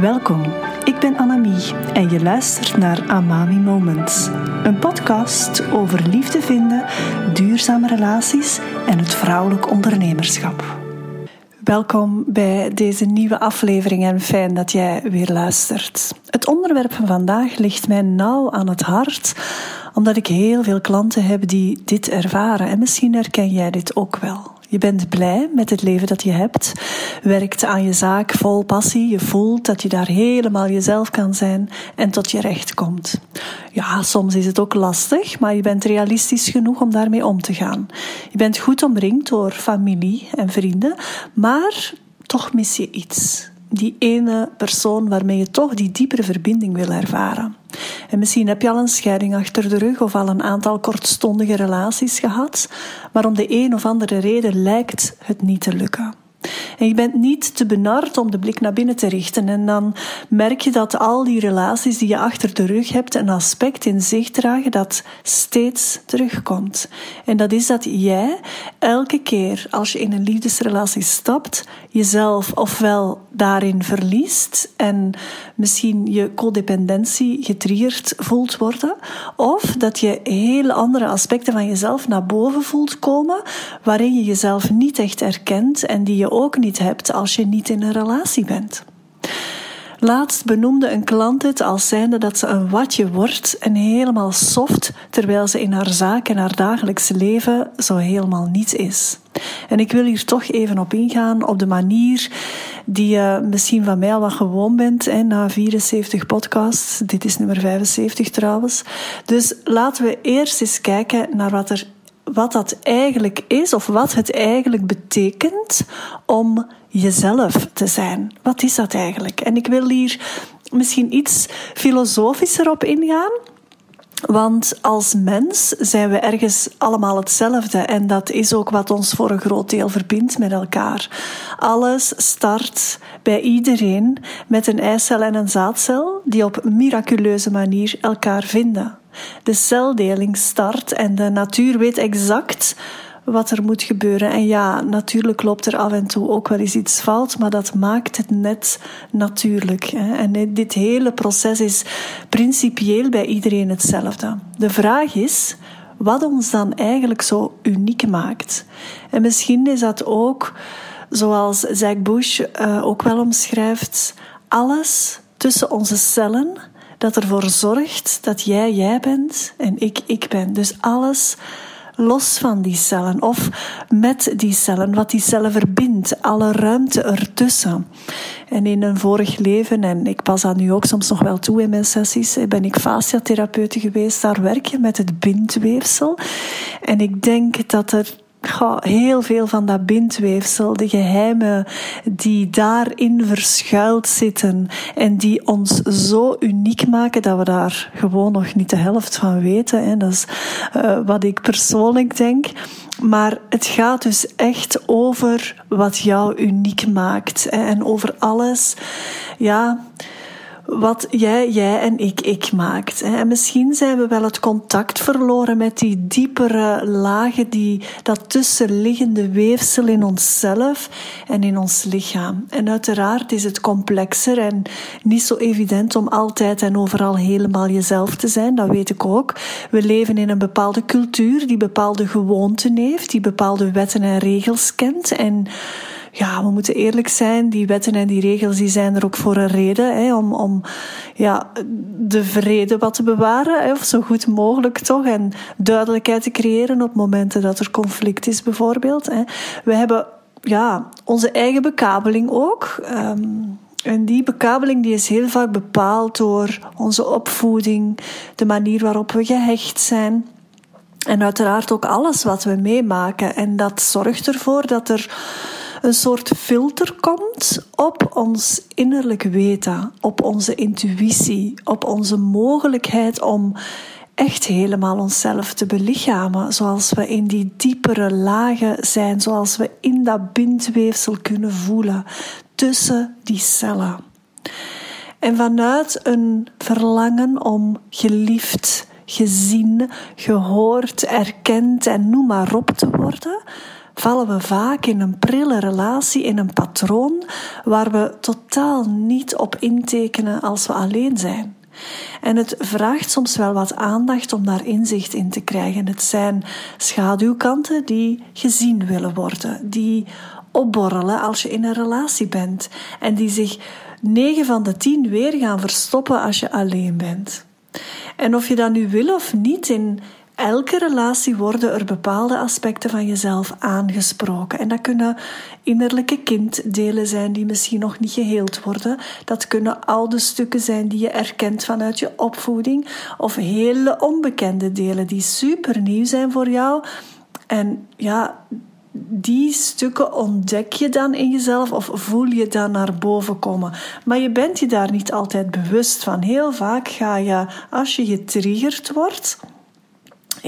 Welkom, ik ben Annemie en je luistert naar Amami Moments. Een podcast over liefde vinden, duurzame relaties en het vrouwelijk ondernemerschap. Welkom bij deze nieuwe aflevering en fijn dat jij weer luistert. Het onderwerp van vandaag ligt mij nauw aan het hart, omdat ik heel veel klanten heb die dit ervaren en misschien herken jij dit ook wel. Je bent blij met het leven dat je hebt, werkt aan je zaak vol passie, je voelt dat je daar helemaal jezelf kan zijn en tot je recht komt. Ja, soms is het ook lastig, maar je bent realistisch genoeg om daarmee om te gaan. Je bent goed omringd door familie en vrienden, maar toch mis je iets die ene persoon waarmee je toch die diepere verbinding wil ervaren. En misschien heb je al een scheiding achter de rug of al een aantal kortstondige relaties gehad, maar om de een of andere reden lijkt het niet te lukken. En je bent niet te benard om de blik naar binnen te richten. En dan merk je dat al die relaties die je achter de rug hebt een aspect in zich dragen dat steeds terugkomt. En dat is dat jij elke keer als je in een liefdesrelatie stapt, jezelf ofwel daarin verliest en misschien je codependentie getriggerd voelt worden, of dat je hele andere aspecten van jezelf naar boven voelt komen, waarin je jezelf niet echt erkent en die je ook niet hebt als je niet in een relatie bent. Laatst benoemde een klant het als zijnde dat ze een watje wordt en helemaal soft, terwijl ze in haar zaak en haar dagelijks leven zo helemaal niets is. En ik wil hier toch even op ingaan, op de manier die je misschien van mij al wat gewoon bent, hè, na 74 podcasts. Dit is nummer 75 trouwens. Dus laten we eerst eens kijken naar wat er wat dat eigenlijk is of wat het eigenlijk betekent om jezelf te zijn. Wat is dat eigenlijk? En ik wil hier misschien iets filosofischer op ingaan. Want als mens zijn we ergens allemaal hetzelfde en dat is ook wat ons voor een groot deel verbindt met elkaar. Alles start bij iedereen met een eicel en een zaadcel die op miraculeuze manier elkaar vinden. De celdeling start en de natuur weet exact wat er moet gebeuren. En ja, natuurlijk loopt er af en toe ook wel eens iets fout, maar dat maakt het net natuurlijk. En dit hele proces is principieel bij iedereen hetzelfde. De vraag is wat ons dan eigenlijk zo uniek maakt. En misschien is dat ook, zoals Zack Bush uh, ook wel omschrijft, alles tussen onze cellen dat ervoor zorgt dat jij jij bent en ik ik ben. Dus alles los van die cellen of met die cellen, wat die cellen verbindt, alle ruimte ertussen. En in een vorig leven, en ik pas dat nu ook soms nog wel toe in mijn sessies, ben ik fasciatherapeute geweest. Daar werk je met het bindweefsel. En ik denk dat er heel veel van dat bindweefsel, de geheimen die daarin verschuild zitten en die ons zo uniek maken dat we daar gewoon nog niet de helft van weten. Hè. Dat is uh, wat ik persoonlijk denk. Maar het gaat dus echt over wat jou uniek maakt hè, en over alles. Ja wat jij, jij en ik, ik maakt. En misschien zijn we wel het contact verloren met die diepere lagen, die, dat tussenliggende weefsel in onszelf en in ons lichaam. En uiteraard is het complexer en niet zo evident om altijd en overal helemaal jezelf te zijn, dat weet ik ook. We leven in een bepaalde cultuur die bepaalde gewoonten heeft, die bepaalde wetten en regels kent en ja, we moeten eerlijk zijn, die wetten en die regels die zijn er ook voor een reden. Hè, om om ja, de vrede wat te bewaren, hè, of zo goed mogelijk toch. En duidelijkheid te creëren op momenten dat er conflict is, bijvoorbeeld. Hè. We hebben ja, onze eigen bekabeling ook. Um, en die bekabeling die is heel vaak bepaald door onze opvoeding, de manier waarop we gehecht zijn. En uiteraard ook alles wat we meemaken. En dat zorgt ervoor dat er een soort filter komt op ons innerlijk weten, op onze intuïtie, op onze mogelijkheid om echt helemaal onszelf te belichamen, zoals we in die diepere lagen zijn, zoals we in dat bindweefsel kunnen voelen tussen die cellen. En vanuit een verlangen om geliefd, gezien, gehoord, erkend en noem maar op te worden, vallen we vaak in een prille relatie, in een patroon waar we totaal niet op intekenen als we alleen zijn. En het vraagt soms wel wat aandacht om daar inzicht in te krijgen. Het zijn schaduwkanten die gezien willen worden, die opborrelen als je in een relatie bent en die zich 9 van de 10 weer gaan verstoppen als je alleen bent. En of je dat nu wil of niet, in elke relatie worden er bepaalde aspecten van jezelf aangesproken. En dat kunnen innerlijke kinddelen zijn die misschien nog niet geheeld worden. Dat kunnen oude stukken zijn die je erkent vanuit je opvoeding. Of hele onbekende delen die super nieuw zijn voor jou. En ja, die stukken ontdek je dan in jezelf of voel je dan naar boven komen. Maar je bent je daar niet altijd bewust van. Heel vaak ga je, als je getriggerd wordt,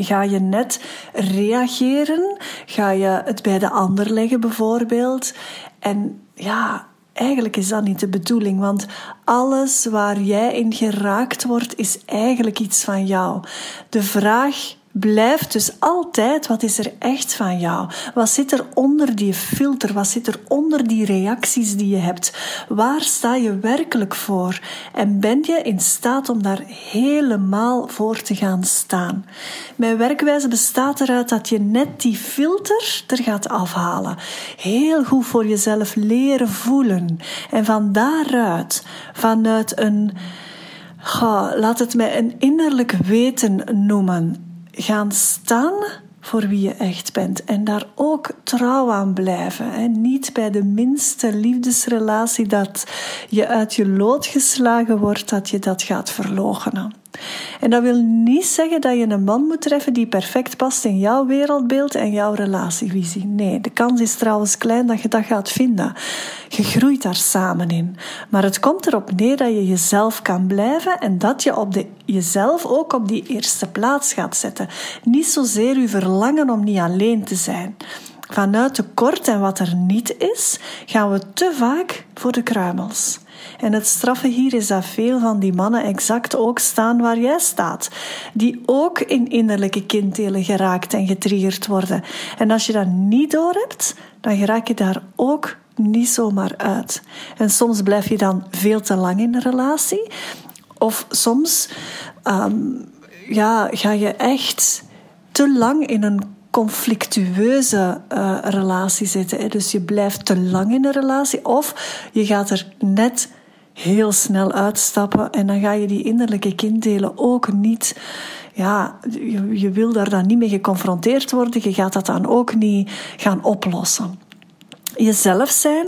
ga je net reageren, ga je het bij de ander leggen bijvoorbeeld. En ja, eigenlijk is dat niet de bedoeling, want alles waar jij in geraakt wordt, is eigenlijk iets van jou. De vraag blijft dus altijd wat is er echt van jou? Wat zit er onder die filter? Wat zit er onder die reacties die je hebt? Waar sta je werkelijk voor? En ben je in staat om daar helemaal voor te gaan staan? Mijn werkwijze bestaat eruit dat je net die filter er gaat afhalen. Heel goed voor jezelf leren voelen. En van daaruit, vanuit een, laat het mij een innerlijk weten noemen gaan staan voor wie je echt bent en daar ook trouw aan blijven. Hè. Niet bij de minste liefdesrelatie dat je uit je lood geslagen wordt, dat je dat gaat verloochenen. En dat wil niet zeggen dat je een man moet treffen die perfect past in jouw wereldbeeld en jouw relatievisie. Nee, de kans is trouwens klein dat je dat gaat vinden. Je groeit daar samen in. Maar het komt erop neer dat je jezelf kan blijven en dat je op de, jezelf ook op die eerste plaats gaat zetten. Niet zozeer je verlangen om niet alleen te zijn. Vanuit tekort en wat er niet is, gaan we te vaak voor de kruimels. En het straffe hier is dat veel van die mannen exact ook staan waar jij staat. Die ook in innerlijke kinddelen geraakt en getriggerd worden. En als je dat niet doorhebt, dan raak je daar ook niet zomaar uit. En soms blijf je dan veel te lang in een relatie. Of soms ehm, ja, ga je echt te lang in een conflictueuze uh, relatie zitten. Dus je blijft te lang in een relatie of je gaat er net heel snel uitstappen en dan ga je die innerlijke kinddelen ook niet. Ja, je, je wil daar dan niet mee geconfronteerd worden. Je gaat dat dan ook niet gaan oplossen. Jezelf zijn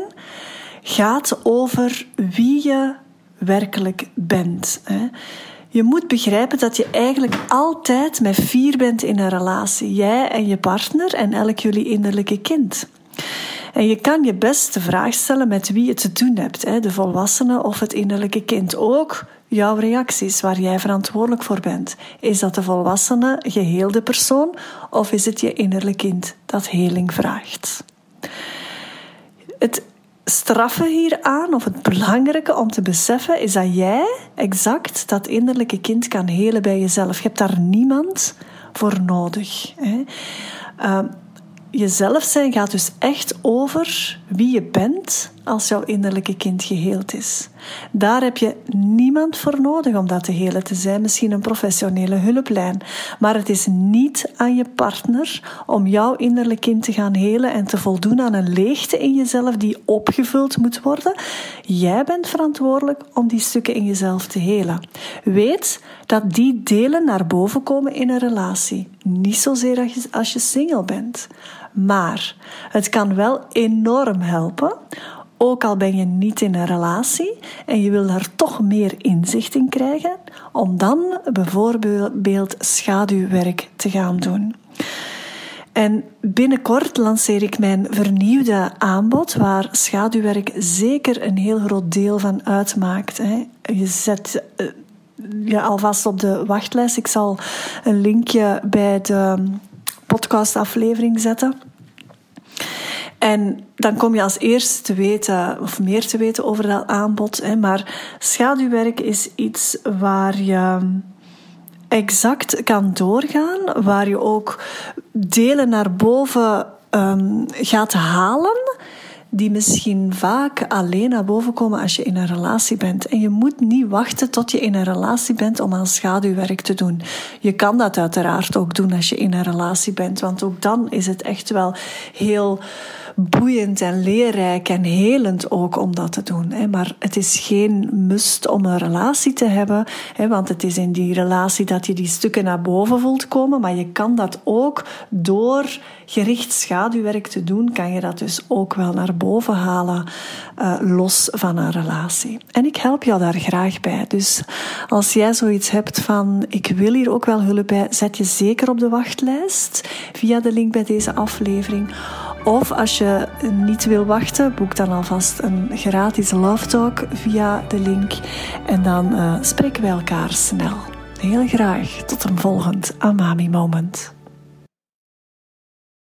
gaat over wie je werkelijk bent. Je moet begrijpen dat je eigenlijk altijd met vier bent in een relatie. Jij en je partner en elk jullie innerlijke kind. En je kan je best de vraag stellen met wie je te doen hebt, de volwassene of het innerlijke kind. Ook jouw reacties waar jij verantwoordelijk voor bent. Is dat de volwassene, geheelde persoon of is het je innerlijk kind dat heling vraagt? Het straffe hieraan, of het belangrijke om te beseffen, is dat jij exact dat innerlijke kind kan helen bij jezelf. Je hebt daar niemand voor nodig. Hè. Ehm, jezelf zijn gaat dus echt over wie je bent als jouw innerlijke kind geheeld is. Daar heb je niemand voor nodig om dat te helen. Te zijn misschien een professionele hulplijn. Maar het is niet aan je partner om jouw innerlijke kind te gaan helen en te voldoen aan een leegte in jezelf die opgevuld moet worden. Jij bent verantwoordelijk om die stukken in jezelf te helen. Weet dat die delen naar boven komen in een relatie. Niet zozeer als je single bent. Maar het kan wel enorm helpen ook al ben je niet in een relatie en je wil daar toch meer inzicht in krijgen, om dan bijvoorbeeld schaduwwerk te gaan doen. En binnenkort lanceer ik mijn vernieuwde aanbod, waar schaduwwerk zeker een heel groot deel van uitmaakt. Je zet eh, je alvast op de wachtlijst. Ik zal een linkje bij de podcastaflevering zetten. En dan kom je als eerste te weten, of meer te weten over dat aanbod. Hè. Maar schaduwwerk is iets waar je exact kan doorgaan, waar je ook delen naar boven um, gaat halen die misschien vaak alleen naar boven komen als je in een relatie bent. En je moet niet wachten tot je in een relatie bent om aan schaduwwerk te doen. Je kan dat uiteraard ook doen als je in een relatie bent, want ook dan is het echt wel heel boeiend en leerrijk en helend ook om dat te doen. Maar het is geen must om een relatie te hebben, want het is in die relatie dat je die stukken naar boven voelt komen. Maar je kan dat ook door gericht schaduwwerk te doen, kan je dat dus ook wel naar boven halen, uh, los van een relatie. En ik help jou daar graag bij. Dus als jij zoiets hebt van, ik wil hier ook wel hulp bij, zet je zeker op de wachtlijst via de link bij deze aflevering. Of als je niet wil wachten, boek dan alvast een gratis love talk via de link. En dan uh, spreken wij elkaar snel. Heel graag tot een volgend Amami Moment.